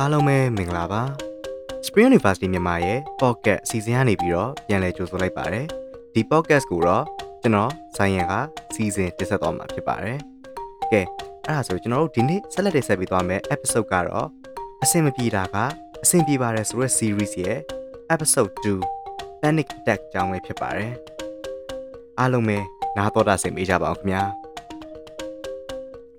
အားလုံးပဲမင်္ဂလာပါ Spring University မြန်မာရဲ့ podcast အစီအစဉ်ကနေပြီးတော့ပြန်လည်ကြိုဆိုလိုက်ပါတယ်ဒီ podcast ကိုတော့ကျွန်တော်ဆိုင်ရန်ကစီစဉ်တင်ဆက်သွားမှာဖြစ်ပါတယ်ကဲအဲ့ဒါဆိုကျွန်တော်တို့ဒီနေ့ဆက်လက်တင်ဆက်ပေးသွားမယ့် episode ကတော့အဆင်မပြေတာကအဆင်ပြေပါတယ်ဆိုတဲ့ series ရဲ့ episode 2 panic attack ကြောင်းပဲဖြစ်ပါတယ်အားလုံးပဲနားတော်တာဆင်ပေးကြပါအောင်ခင်ဗျာ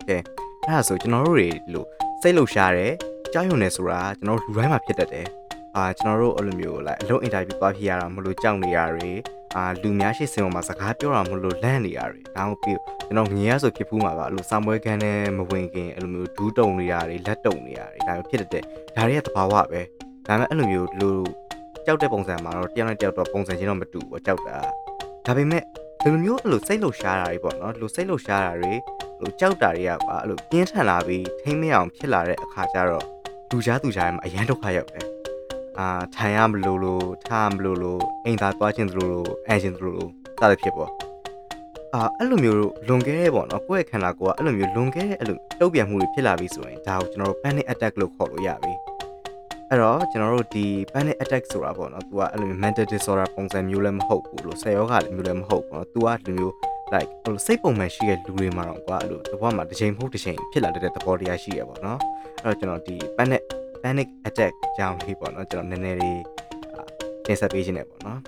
ကဲအဲ့ဒါဆိုကျွန်တော်တို့တွေလို့စိတ်လှုပ်ရှားတယ် ကြောက်ရွံ့နေဆိုတာကျွန်တော်တို့လူတိုင်းမှာဖြစ်တတ်တယ်အာကျွန်တော်တို့အဲ့လိုမျိုးလိုက်အလုံးအင်တာဗျူးသွားဖြစ်ရတာမလို့ကြောက်နေရတွေအာလူများရှိစင်ပေါ်မှာစကားပြောတာမလို့လန့်နေရတွေဒါမှမဟုတ်ကျွန်တော်ငြင်းရဆိုဖြစ်ဖူးမှာပါအဲ့လိုစာမွဲကန်းနဲ့မဝင်ခင်အဲ့လိုမျိုးဒူးတုံနေရတွေလက်တုံနေရတွေဒါမျိုးဖြစ်တတ်တယ်ဒါတွေကသဘာဝပဲဒါပေမဲ့အဲ့လိုမျိုးလူကြောက်တဲ့ပုံစံမှာတော့တယောက်နဲ့တယောက်တော့ပုံစံချင်းတော့မတူဘူးကြောက်တာဒါပေမဲ့ဒီလိုမျိုးအဲ့လိုစိတ်လှုပ်ရှားတာတွေပေါ့နော်ဒီလိုစိတ်လှုပ်ရှားတာတွေလိုကြောက်တာတွေကပါအဲ့လိုပြင်းထန်လာပြီးထိမ့်မအောင်ဖြစ်လာတဲ့အခါကျတော့ လူကြားသူကြားမှာအရန်ဒုက္ခရောက်တယ်အာထိုင်ရမလို့လို့ထားမလို့လို့အိမ်သာသွားခြင်းသလိုလိုအန်ခြင်းသလိုလိုစသဖြင့်ပေါ့အာအဲ့လိုမျိုးလွန်ခဲ့တဲ့ပေါ့နော်ကိုယ့်ရဲ့ခန္ဓာကိုယ်ကအဲ့လိုမျိုးလွန်ခဲ့တဲ့အဲ့လိုတုတ်ပြန်မှုတွေဖြစ်လာပြီဆိုရင်ဒါကိုကျွန်တော်တို့ panic attack လို့ခေါ်လို့ရပြီအဲ့တော့ကျွန်တော်တို့ဒီ panic attack ဆိုတာပေါ့နော် तू ကအဲ့လို mental disorder ပုံစံမျိုးလည်းမဟုတ်ဘူးလို့ဆယ်ယောဂလည်းမျိုးလည်းမဟုတ်ဘူးနော် तू ကဒီမျိုး like ဟိုစိတ်ပုံမှန်ရှိတဲ့လူတွေမှာတော့ကွာအဲ့လိုတဘောမှာတစ်ချိန်မဟုတ်တစ်ချိန်ဖြစ်လာတဲ့သဘောတရားရှိရပေါ့နော် အဲ့တော့ကျွန်တော်ဒီ panic panic attack ကြောင်းလေးပေါ့နော်ကျွန်တော်နည်းနည်းလေးတင်ဆက်ပေးခြင်းနဲ့ပေါ့နော်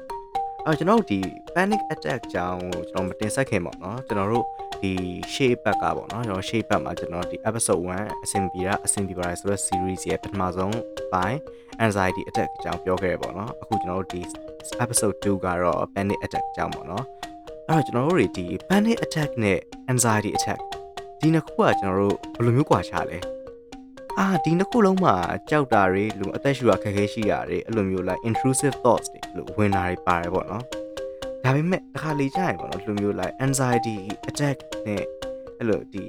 အဲ့ကျွန်တော်ဒီ panic attack ကြောင်းကိုကျွန်တော်မတင်ဆက်ခင်ပေါ့နော်ကျွန်တော်တို့ဒီ shape back ကပေါ့နော်ကျွန်တော် shape back မှာကျွန်တော်ဒီ episode 1အဆင်ပြေတာအဆင်ပြေပါတယ်ဆိုတော့ series ရဲ့ပထမဆုံးပိုင်း anxiety attack အကြောင်းပြောခဲ့ရပေါ့နော်အခုကျွန်တော်တို့ဒီ episode 2ကတော့ panic attack အကြောင်းပေါ့နော်အဲ့တော့ကျွန်တော်တို့တွေဒီ panic attack နဲ့ anxiety attack ဒီနှစ်ခုကကျွန်တော်တို့ဘယ်လိုမျိုးကွာခြားလဲ အာဒီနှစ်ခုလုံးမှာကြောက်တာတွေလူအသက်ရှူတာခက်ခဲရှိတာတွေအဲ့လိုမျိုး like intrusive thoughts တွေလို့ဝင်တာတွေပါတယ်ပေါ့နော်ဒါပေမဲ့တစ်ခါလေကြာရင်ပေါ့နော်လူမျိုး like anxiety attack နဲ့အဲ့လိုဒီ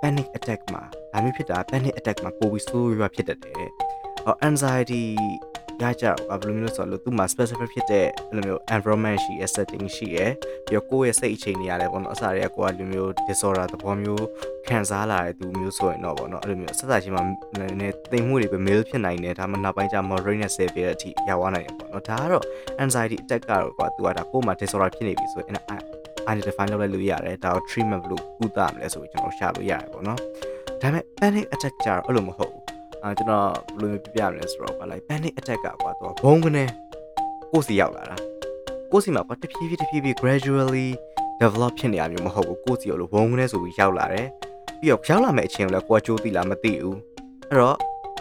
panic attack မှာဒါမျိုးဖြစ်တာ panic attack မှာပိုပြီးဆိုးရွားဖြစ်တတ်တယ်ဟော anxiety ရကြတော့ဘယ်လိုမျိုးလဲဆိုတော့သူ့မှာ specific ဖြစ်တဲ့အဲ့လိုမျိုး environment ရှိ setting ရှိရယ်ပြီးတော့ကိုယ့်ရဲ့စိတ်အခြေအနေရတယ်ပေါ့နော်အစားတွေကကိုယ်ကလူမျိုး disorder သဘောမျိုးခံစားလာတဲ့သူမျိုးဆိုရင်တော့ပေါ့နော်အဲ့လိုမျိုးဆက်စားချင်းမှာနည်းနည်းသိမ်မှုတွေပဲ mail ဖြစ်နိုင်တယ်ဒါမှနောက်ပိုင်းကျ moderate နဲ့ severe အထိရောက်သွားနိုင်တယ်ပေါ့နော်ဒါကတော့ anxiety attack ကတော့ကွာသူကဒါကိုယ်မှာ disorder ဖြစ်နေပြီဆိုရင် identify လုပ်လိုက်လို့ရတယ်ဒါကို treatment ဘယ်လိုကုသမလဲဆိုပြီးကျွန်တော်ရှာလို့ရတယ်ပေါ့နော်ဒါပေမဲ့ panic attack ကျတော့အဲ့လိုမဟုတ်ဘူး အာကျွန်တော်ဘယ်လိုမျိုးပြပြမလဲဆိုတော့ကွာ like panic attack ကကွာတော့ဘုံကနေကိုယ်စီရောက်လာတာကိုယ်စီမှာကွာတဖြည်းဖြည်းတဖြည်းဖြည်း gradually develop ဖြစ်နေရမျိုးမဟုတ်ဘူးကိုယ်စီရောလို့ဘုံကနေဆိုပြီးရောက်လာတယ်ပြီးတော့ရောက်လာမယ့်အချိန်ကိုလည်းကိုယ်ကြိုးသိလားမသိဘူးအဲ့တော့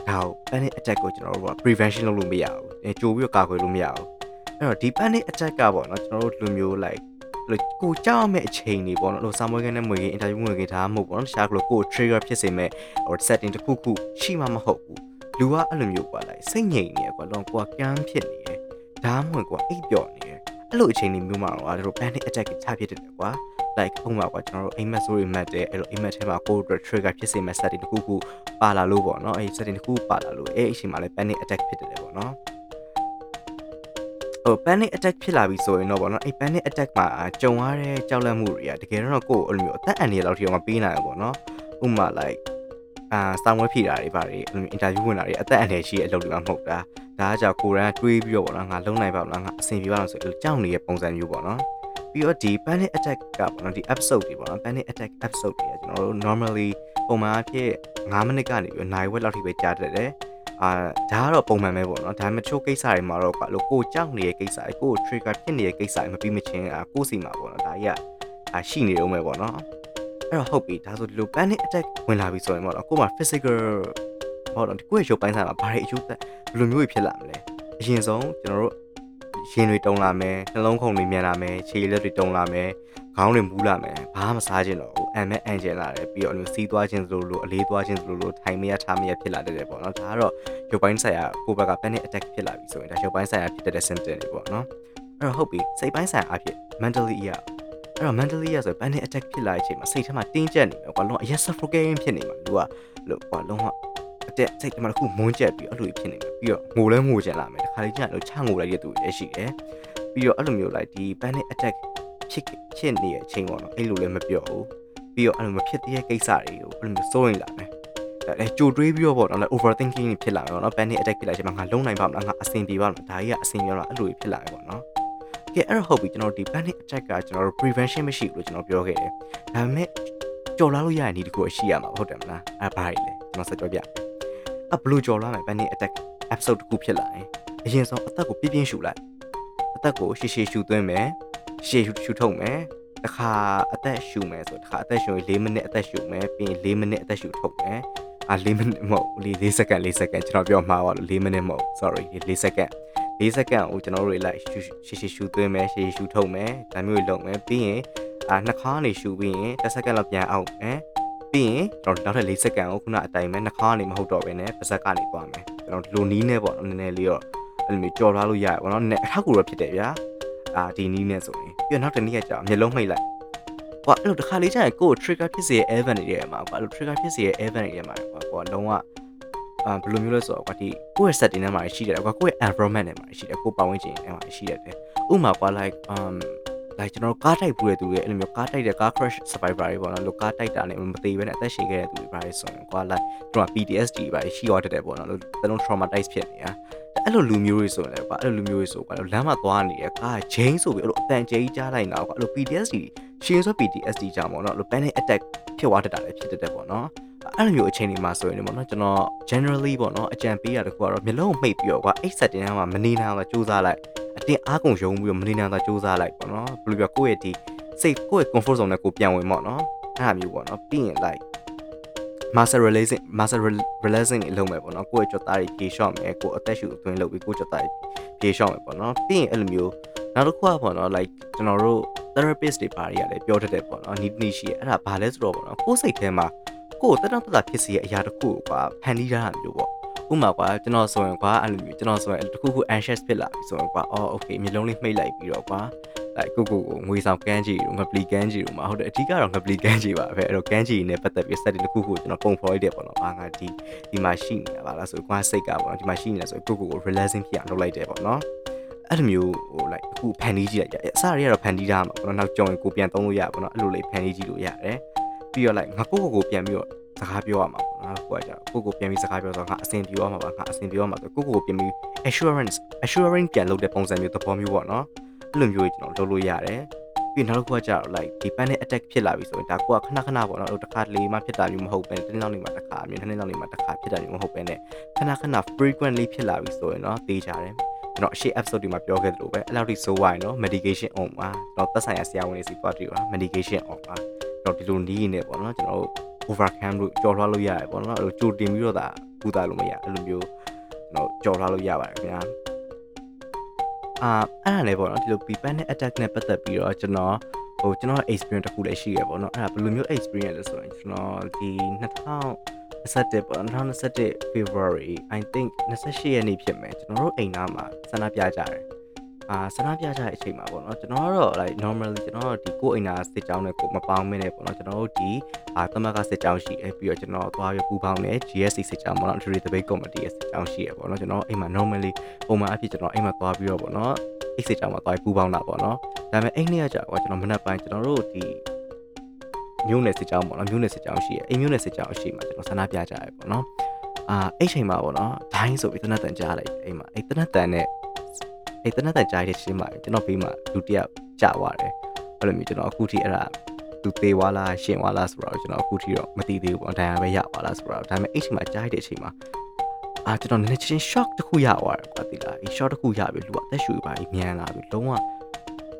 ဒါကို panic attack ကိုကျွန်တော်တို့က prevention လုပ်လို့မရဘူးအဲကြိုးပြီးတော့ကာကွယ်လို့မရဘူးအဲ့တော့ဒီ panic attack ကပေါ့နော်ကျွန်တော်တို့လူမျိုး like လို့ကိုကြောက်ရမယ့်အချိန်တွေပေါ့နော်လို့စာမွေးခန်းနဲ့မွေးခင်း interview မွေးခင်းဒါမှမဟုတ်ပေါ့နော်တခြားကလို့ကို trigger ဖြစ်စေမဲ့ဟို setting တစ်ခုခုရှိမှမဟုတ်ဘူးလူကအဲ့လိုမျိုးကွာလိုက်စိတ်ငြိမ်နေရကွာတော့ကိုကကမ်းဖြစ်နေတယ်ဒါမှမဟုတ်ကွာအိပ်ပျော်နေတယ်အဲ့လိုအချိန်တွေမျိုးမှာတော့တို့ panic attack ချဖြစ်တယ်ကွာ like ဥပမာကွာကျွန်တော်တို့အိမ်မက်ဆိုးတွေမှတ်တယ်အဲ့လိုအိမ်မက်ထဲမှာကိုယ်အတွက် trigger ဖြစ်စေမဲ့ setting တစ်ခုခုပါလာလို့ပေါ့နော်အဲ့ setting တစ်ခုပါလာလို့အဲ့အချိန်မှာလည်း panic attack ဖြစ်တယ်ပေါ့နော် ဟို panic attack ဖြစ်လာပြီဆိုရင်တော့ဗောနော်အဲ့ panic attack မှာကြုံရတဲ့ကြောက်လန့်မှုတွေကတကယ်တော့ကိုယ်အဲ့လိုမျိုးအသက်အန္တရာယ်လောက်ထိတော့မပေးနိုင်ဘူးဗောနော်ဥပမာ like အာစာမွေးဖြေတာတွေဗါတွေအဲ့လိုမျိုး interview ဝင်တာတွေအသက်အန္တရာယ်ရှိတဲ့အလုပ်တွေမှမဟုတ်တာဒါကကြောင့်ကိုယ်ရန်တွေးပြီးတော့ဗောနော်ငါလုံနိုင်ပါမလားငါအဆင်ပြေပါလားဆိုအဲ့ကြောက်နေတဲ့ပုံစံမျိုးဗောနော်ပြီးတော့ဒီ panic attack ကပေါ့နော်ဒီ episode တွေပေါ့နော် panic attack episode တွေကကျွန်တော်တို့ normally ပုံမှန်အဖြစ်9မိနစ်ကနေပြီးနိုင်ဝက်လောက်ထိပဲကြားတတ်တယ် အာဒါကတော့ပုံမှန်ပဲပေါ့နော်ဒါမှမချို့ကိစ္စတွေမှာတော့ကွာလို့ကိုကြောက်နေတဲ့ကိစ္စတွေကို trigger ဖြစ်နေတဲ့ကိစ္စတွေမပြီးမချင်းအာကိုစီမှာပေါ့နော်ဒါကြီးကအာရှိနေတော့မယ်ပေါ့နော်အဲ့တော့ဟုတ်ပြီဒါဆိုဒီလို panic attack ဝင်လာပြီဆိုရင်ပေါ့နော်ကိုမှ physical ပေါ့နော်ဒီကိုယ့်ရဲ့ရုပ်ပိုင်းဆိုင်မှာဘာတွေအကျိုးသက်ဘယ်လိုမျိုးကြီးဖြစ်လာမလဲအရင်ဆုံးကျွန်တော်တို့ရင်တွေတုံလာမယ်နှလုံးခုန်တွေမြန်လာမယ်ခြေလက်တွေတုံလာမယ်ခေါင်းတွေမူးလာမယ်ဘာမှမစားခြင်းတော့ဘူး အမ်မဲအန်ဂျင်လာတယ်ပြီးတော့စီးသွားခြင်းလိုလိုအလေးသွားခြင်းလိုလိုထိုင်မရထားမရဖြစ်လာတဲ့တယ်ပေါ့နော်ဒါကတော့ရုပ်ပိုင်းဆိုင်ရာကိုယ့်ဘက်က panic attack ဖြစ်လာပြီဆိုရင်ဒါရုပ်ပိုင်းဆိုင်ရာဖြစ်တဲ့ symptom တွေပေါ့နော်အဲ့တော့ဟုတ်ပြီစိတ်ပိုင်းဆိုင်ရာအဖြစ် mentally ရအဲ့တော့ mentally ရဆို panic attack ဖြစ်လာတဲ့အချိန်မှာစိတ်ထဲမှာတင်းကျပ်နေမယ်ကွာလုံးအရက် suffocating ဖြစ်နေမှာလူကလို့ကွာလုံးဝအတက်စိတ်ထဲမှာတစ်ခုမွန်းကျက်ပြီးအဲ့လိုဖြစ်နေမယ်ပြီးတော့ငိုလဲငိုချင်လာမယ်တခါလေကျရင်တော့ချငိုလိုက်တဲ့သူတွေလည်းရှိတယ်ပြီးတော့အဲ့လိုမျိုးလိုက်ဒီ panic attack ဖြစ်ဖြစ်နေတဲ့အချိန်ပေါ့နော်အဲ့လိုလည်းမပြောဘူး ပြီးတော့အဲ့လိုမဖြစ်သေးတဲ့ကိစ္စတွေကိုအဲ့လိုမျိုးစိုးရင်လာမယ်အဲကြိုတွေးပြီးတော့ပေါ့နော် overthinking ဖြစ်လာတယ်ပေါ့နော် panic attack ဖြစ်လာချိန်မှာငါလုံးနိုင်ပါမလားငါအဆင်ပြေပါမလားဒါကြီးကအဆင်ပြေလားအဲ့လိုဖြစ်လာတယ်ပေါ့နော်ကဲအဲ့တော့ဟုတ်ပြီကျွန်တော်ဒီ panic attack ကကျွန်တော်တို့ prevention မရှိဘူးလို့ကျွန်တော်ပြောခဲ့တယ်ဒါပေမဲ့ကြော်လာလို့ရတဲ့နည်းတစ်ခုရှိရမှာဟုတ်တယ်မလားအဲ့ဘာကြီးလဲကျွန်တော်ဆက်ကြောပြမယ်အဘလူကြော်လာမယ် panic attack episode တစ်ခုဖြစ်လာရင်အရင်ဆုံးအသက်ကိုပြင်းပြင်းရှူလိုက်အသက်ကိုရှည်ရှည်ရှူသွင်းမယ်ရှည်ရှူရှူထုတ်မယ် တစ်ခါအသက်ရှူမယ်ဆိုတစ်ခါအသက်ရှူရင်4မိနစ်အသက်ရှူမယ်ပြီးရင်4မိနစ်အသက်ရှူထုတ်မယ်အာ4မိနစ်မဟုတ်4စက္ကန့်4စက္ကန့်ကျွန်တော်ပြောမှာပါလို့4မိနစ်မဟုတ် sorry 4စက္ကန့်4စက္ကန့်ကိုကျွန်တော်တို့လိုက်ရှူရှည်ရှည်ရှူသွင်းမယ်ရှည်ရှည်ရှူထုတ်မယ်ဒါမျိုးလုပ်မယ်ပြီးရင်အာနှာခေါင်းနေရှူပြီးရင်10စက္ကန့်လောက်ပြန်အောင်မယ်ပြီးရင်ကျွန်တော်နောက်ထပ်4စက္ကန့်ကိုခုနအတိုင်းပဲနှာခေါင်းကနေမဟုတ်တော့ဘဲနဲ့ပါးစပ်ကနေသွားမယ်ကျွန်တော်လိုနီးနဲ့ပေါ့နော်နည်းနည်းလေးတော့အဲ့လိုမျိုးကြော်လွှားလို့ရတယ်ပေါ့နော်အထောက်ကူတော့ဖြစ်တယ်ဗျာ အာဒီနီးနဲ့ဆိုရင်ပြီးတော့နောက်တစ်နည်းကကြာမျက်လုံးမှိတ်လိုက်ကွာအဲ့လိုတစ်ခါလေးကြာရင်ကိုယ် trigger ဖြစ်စေရဲ့ event တွေထဲမှာကွာအဲ့လို trigger ဖြစ်စေရဲ့ event တွေထဲမှာကွာကွာလုံးဝအာဘယ်လိုမျိုးလဲဆိုတော့ကွာဒီကိုယ့်ရဲ့ setting ထဲမှာရှိတယ်ကွာကိုယ့်ရဲ့ environment ထဲမှာရှိတယ်ကိုယ်ပတ်ဝန်းကျင်ထဲမှာရှိတယ်ဥပမာကွာ like um like ကျွန်တော်ကားတိုက်ပူတဲ့သူတွေအဲ့လိုမျိုးကားတိုက်တဲ့ကား crash survivor တွေပေါ့နော်လို့ကားတိုက်တာနဲ့မသေးဘဲနဲ့အသက်ရှင်ခဲ့တဲ့သူတွေပါလေဆိုရင်ကွာ like သူက PTSD ပါရှိရတတ်တယ်ပေါ့နော်လို့တလုံး traumatize ဖြစ်နေတာ အဲ့လိုလူမျိုးတွေဆိုရင်လည်းကွာအဲ့လိုလူမျိုးတွေဆိုကွာလမ်းမှာသွားနေရကား chain ဆိုပြီးအဲ့လိုအတန်ကျဲကြီးကြားလိုက်တာကွာအဲ့လို PTSD ရှင်းဆို PTSD ကြောင့်ပေါ့နော်အဲ့လို panic attack ဖြစ်သွားတတ်တာလည်းဖြစ်တတ်တယ်ပေါ့နော်အဲ့လိုမျိုးအချိန်တွေမှာဆိုရင်ပေါ့နော်ကျွန်တော် generally ပေါ့နော်အကြံပေးရတဲ့ခုကတော့မျိုးလုံးမှိတ်ပြီးတော့ကွာအဲ့ setting ထဲမှာမနေနိုင်အောင်စူးစမ်းလိုက်အတင်းအားကုန်ရုံပြီးတော့မနေနိုင်အောင်စူးစမ်းလိုက်ပေါ့နော်ဘယ်လိုပြောကိုယ့်ရဲ့ဒီစိတ်ကိုယ့်ရဲ့ comfort zone နဲ့ကိုပြန်ဝင်ပေါ့နော်အဲ့လိုမျိုးပေါ့နော်ပြီးရင် like master releasing master releasing တွေလုပ်မယ်ပေါ့နော်ကိုယ့်ရဲ့ကြော်သားတွေပြေလျှော့မယ်ကိုယ်အသက်ရှူအတွင်းလုပ်ပြီးကိုယ့်ကြော်သားတွေပြေလျှော့မယ်ပေါ့နော်ပြီးရင်အဲ့လိုမျိုးနောက်တစ်ခုကပေါ့နော် like ကျွန်တော်တို့ therapist တွေပါတွေကလည်းပြောတတ်တယ်ပေါ့နော်နီးနီးရှိအဲ့ဒါဘာလဲဆိုတော့ပေါ့နော်ကိုယ်စိတ်ထဲမှာကိုယ်တက်တော့တက်ဖြစ်စီရဲ့အရာတစ်ခုကိုကွာဖန်တီးထားတာမျိုးပေါ့ဥမာကွာကျွန်တော်ဆိုရင်ကွာအဲ့လိုမျိုးကျွန်တော်ဆိုရင်တခုခု anxious ဖြစ်လာပြီဆိုရင်ကွာအော် okay မျိုးလုံးလေးမှိတ်လိုက်ပြီးတော့ကွာ လိုက်ကိုကိုကိုငွေဆောင်ကန်းကြီးတို့ငပလီကန်းကြီးတို့မှာဟုတ်တယ်အဓိကတော့ငပလီကန်းကြီးပါပဲအဲ့တော့ကန်းကြီးနဲ့ပတ်သက်ပြီး setting တစ်ခုခုကျွန်တော်ပုံဖော်ရတဲ့ပေါ့နော်အာငါဒီဒီမှာရှိနေတာပါလားဆိုကွာစိတ်ကပေါ့နော်ဒီမှာရှိနေတာဆိုကိုကိုကို relaxing ဖြစ်အောင်လုပ်လိုက်တယ်ပေါ့နော်အဲ့လိုမျိုးဟို like အခုဖန်တီးကြည့်လိုက်ကြအစရရတော့ဖန်တီးထားမှာပေါ့နော်နောက်ကြောင်ရင်ကိုပြန်သုံးလို့ရပါပေါ့နော်အဲ့လိုလေးဖန်တီးကြည့်လို့ရတယ်ပြီးတော့ like ငါကိုကိုကိုပြန်ပြီးတော့စကားပြောရမှာပေါ့နော်ကိုကကြကိုကိုပြန်ပြီးစကားပြောဆိုတော့ငါအဆင်ပြေရမှာပါငါအဆင်ပြေရမှာဆိုကိုကိုကိုပြန်ပြီး assurance assurance ပြန်လုပ်တဲ့ပုံစံမျိုးသဘောမျိုးပေါ့နော် အဲ့လိုမျိုးကျွန်တော်လုပ်လို့ရတယ်ပြီးနောက်တစ်ခုကကြတော့ like ဒီ panic attack ဖြစ်လာပြီဆိုရင်ဒါကိုကခဏခဏပေါ့နော်တစ်ခါလေမှဖြစ်တာမျိုးမဟုတ်ပဲတင်းလောက်နေမှာတစ်ခါအမြင်နှစ်လောက်နေမှာတစ်ခါဖြစ်တာမျိုးမဟုတ်ပဲနဲ့ခဏခဏ frequently ဖြစ်လာပြီဆိုရင်တော့သိကြတယ်ကျွန်တော်အရှိ episode ဒီမှာပြောခဲ့သလိုပဲအဲ့လောက်ထိဆိုးဝိုင်းနော် medication on ပါကျွန်တော်သက်ဆိုင်ရာဆရာဝန်တွေစီသွားကြည့်ပါ medication on ပါကျွန်တော်ဒီလိုနီးနေပေါ့နော်ကျွန်တော် overcome လို့ကြော်လွှားလို့ရတယ်ပေါ့နော်အဲ့လိုကြိုတင်ပြီးတော့ဒါပူတာလို့မရအဲ့လိုမျိုးကျွန်တော်ကြော်လွှားလို့ရပါတယ်ခင်ဗျာ အာအဲ့ဒါလည်းပေါ့နော်ဒီလို people နဲ့ attack နဲ့ပတ်သက်ပြီးတော့ကျွန်တော်ဟိုကျွန်တော် experience တစ်ခုလည်းရှိရပေါ့နော်အဲ့ဒါဘယ်လိုမျိုး experience လဲဆိုရင်ကျွန်တော်ဒီ2021ပေါ့2021 February I think 28ရက်နေ့ဖြစ်မယ်ကျွန်တော်တို့အိမ်သားမှာဆန္ဒပြကြတယ် အာဆန္ဒပြကြတဲ့အချိန်မှာပေါ့နော်ကျွန်တော်ကတော့ like normally ကျွန်တော်တို့ဒီကိုအိမ်သားစစ်ကြောင်းနဲ့ကိုမပေါင်းမင်းနဲ့ပေါ့နော်ကျွန်တော်တို့ဒီအာသမကစစ်ကြောင်းရှိတယ်ပြီးတော့ကျွန်တော်သွားရပူပေါင်းနဲ့ GSC စစ်ကြောင်းပေါ့နော် Trade Debate Committee ရဲ့စစ်ကြောင်းရှိရပေါ့နော်ကျွန်တော်အိမ်မှာ normally ပုံမှန်အဖြစ်ကျွန်တော်အိမ်မှာသွားပြီးတော့ပေါ့နော်အိတ်စစ်ကြောင်းမှာသွားပူပေါင်းတာပေါ့နော်ဒါပေမဲ့အိမ်နေ့ကကြာကွာကျွန်တော်မနက်ပိုင်းကျွန်တော်တို့ဒီမြို့နယ်စစ်ကြောင်းပေါ့နော်မြို့နယ်စစ်ကြောင်းရှိရအိမ်မြို့နယ်စစ်ကြောင်းရှိမှာကျွန်တော်ဆန္ဒပြကြရပေါ့နော်အာအဲ့ချိန်မှာပေါ့နော်ဒိုင်းဆိုပြီးတနတ်တန်ကြားလိုက်အိမ်မှာအဲ့တနတ်တန်နဲ့ အဲ့တနတ်တန်ကြားတဲ့ချင်းမှာကျွန်တော်ဘေးမှာလူတယောက်ကြာသွားတယ်အဲ့လိုမျိုးကျွန်တော်အခုထိအဲ့ဒါသူသေးသွားလားရှင်သွားလားဆိုတော့ကျွန်တော်အခုထိတော့မသိသေးဘူးပေါ့ဒဏ်ရာပဲရသွားလားဆိုတော့ဒါပေမဲ့အဲ့ချိန်မှာကြားတဲ့အချိန်မှာအာကျွန်တော်နည်းနည်းချင်း shock တစ်ခုရသွားတယ်ကွာတိလားဒီ shock တစ်ခုရပြီလူကအသက်ရှူပါပြီးမြန်လာပြီလုံးဝ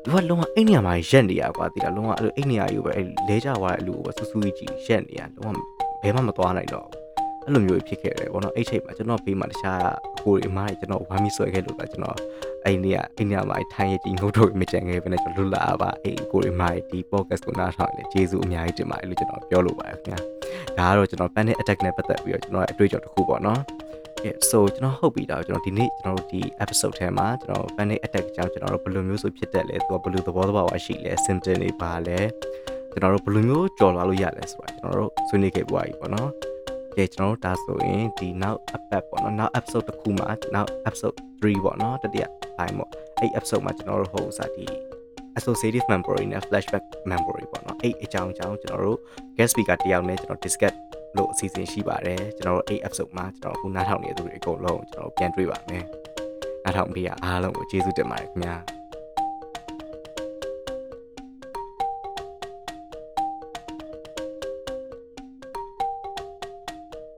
သူကလုံးဝအိတ်နေရာမှာရက်နေရကွာတိလားလုံးဝအဲ့လိုအိတ်နေရာယူပဲအဲ့လဲကြသွားတဲ့အလူကိုဆူဆူကြီးရက်နေရလုံးဝဘယ်မှမသွားနိုင်တော့အဲ့လိုမျိုးဖြစ်ခဲ့တယ်ပေါ့နော်အဲ့ချိန်မှာကျွန်တော်ဘေးမှာတခြား အကိုတွေအမားတွေကျွန်တော်ဝမ်းမီဆွဲခဲ့လို့ပါကျွန်တော်အဲ့နေရအဲ့နေရာမှာထိုင်ရကြီးငုတ်တော့မကြံခဲ့ပဲနဲ့ကျွန်တော်လွတ်လာပါအဲ့ကိုတွေအမားတွေဒီ podcast ကိုနားထောင်လေကျေးဇူးအများကြီးတင်ပါတယ်လို့ကျွန်တော်ပြောလိုပါတယ်ခင်ဗျာဒါကတော့ကျွန်တော် panic attack နဲ့ပတ်သက်ပြီးတော့ကျွန်တော်ရဲ့အတွေ့အကြုံတစ်ခုပေါ့နော် yeah so ကျွန်တော်ဟုတ်ပြီတော့ကျွန်တော်ဒီနေ့ကျွန်တော်တို့ဒီ episode ထဲမှာကျွန်တော် panic attack အကြောင်းကျွန်တော်တို့ဘယ်လိုမျိုးဆိုဖြစ်တတ်လဲသူကဘယ်လိုသဘောတဘာဝရှိလဲ symptom တွေပါလဲကျွန်တော်တို့ဘယ်လိုမျိုးကြော်လာလို့ရလဲဆိုတာကျွန်တော်တို့ဆွေးနွေးခဲ့ပွားပြီပေါ့နော် ကဲကျွန်တော်တို့ဒါဆိုရင်ဒီနောက် episode ပေါ့နော်နောက် episode တစ်ခုမှာနောက် episode 3ပေါ့နော်တတိယပိုင်းပေါ့အဲ့ episode မှာကျွန်တော်တို့ဟိုစားဒီ associative memory နဲ့ flashback memory ပေါ့နော်အဲ့အကြောင်းအကြောင်းကျွန်တော်တို့ guest speaker တယောက်နဲ့ကျွန်တော် discuss လို့အစီအစဉ်ရှိပါတယ်ကျွန်တော်တို့အဲ့ episode မှာကျွန်တော်အခုနားထောင်နေတဲ့သူတွေအကုန်လုံးကျွန်တော်ပြန်တွေ့ပါမယ်နားထောင်ပေးရအားလုံးကိုကျေးဇူးတင်ပါတယ်ခင်ဗျာ